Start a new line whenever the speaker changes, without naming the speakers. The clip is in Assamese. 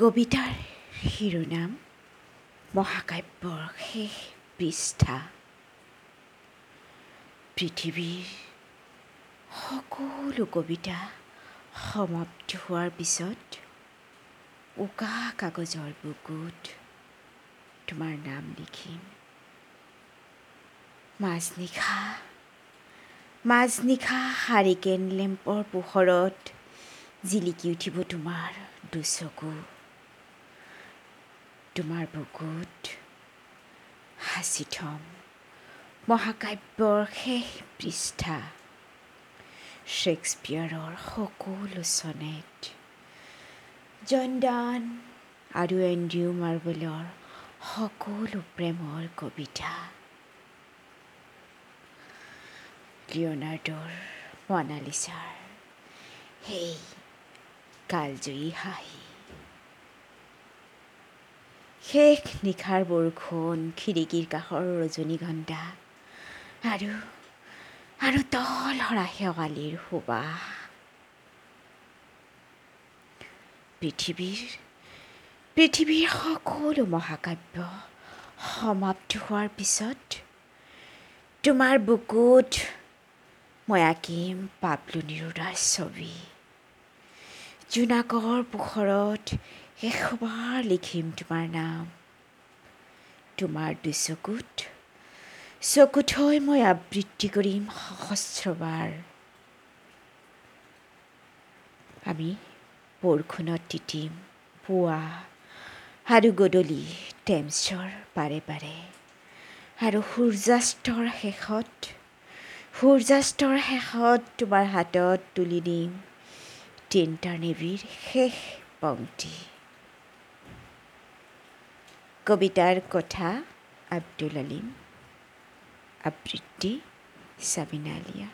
কবিতাৰ শিৰোনাম মহাকাব্যৰ শেষ পৃষ্ঠা। পৃথিৱীৰ সকলো কবিতা সমাপ্তি হোৱাৰ পিছত উকা কাগজৰ বুকুত তোমাৰ নাম লিখিম। মাজনিশা মাজনিশা হাৰিকেন লেম্পৰ পোহৰত জিলিকি উঠিব তোমাৰ দুচকু। তোমাৰ বুকুত সাঁচি থ'ম। মহাকাব্যৰ শেষ পৃষ্ঠা শ্বেক্সপিয়াৰৰ সকলো চনেট জন ডান আৰু এণ্ড্ৰিউ মাৰ্বলৰ সকলো প্ৰেমৰ কবিতা। লিঅ'নাৰ্ডৰ মনালিছাৰ সেই কালজয়ী হাঁহি। শেষ নিশাৰ বৰষুণ খিৰিকীৰ কাষৰ ৰজনীগন্ধা আৰু আৰু তল সৰা শেৱালিৰ সুবাস পৃথিৱীৰ পৃথিৱীৰ সকলো মহাকাব্য সমাপ্তি হোৱাৰ পিছত তোমাৰ বুকুত মই আঁকিম পাবলো নিৰুদাৰ ছবি। জোনাকৰ পোহৰত শেষবাৰ লিখিম তোমাৰ নাম তোমাৰ দুচকুত চকু থৈ মই আবৃত্তি কৰিম সহস্ৰবাৰ আমি বৰষুণত তিতিম পুৱা আৰু গধূলি টেমছৰ পাৰে পাৰে আৰু সূৰ্যাস্তৰ শেষত সূৰ্যাস্তৰ শেষত তোমাৰ হাতত তুলি দিম তিনিটা নেভিৰ শেষ পংক্তি কবিতাৰ কথা আব্দুল আলিম আবৃত্তি চাবিনা আলিয়া।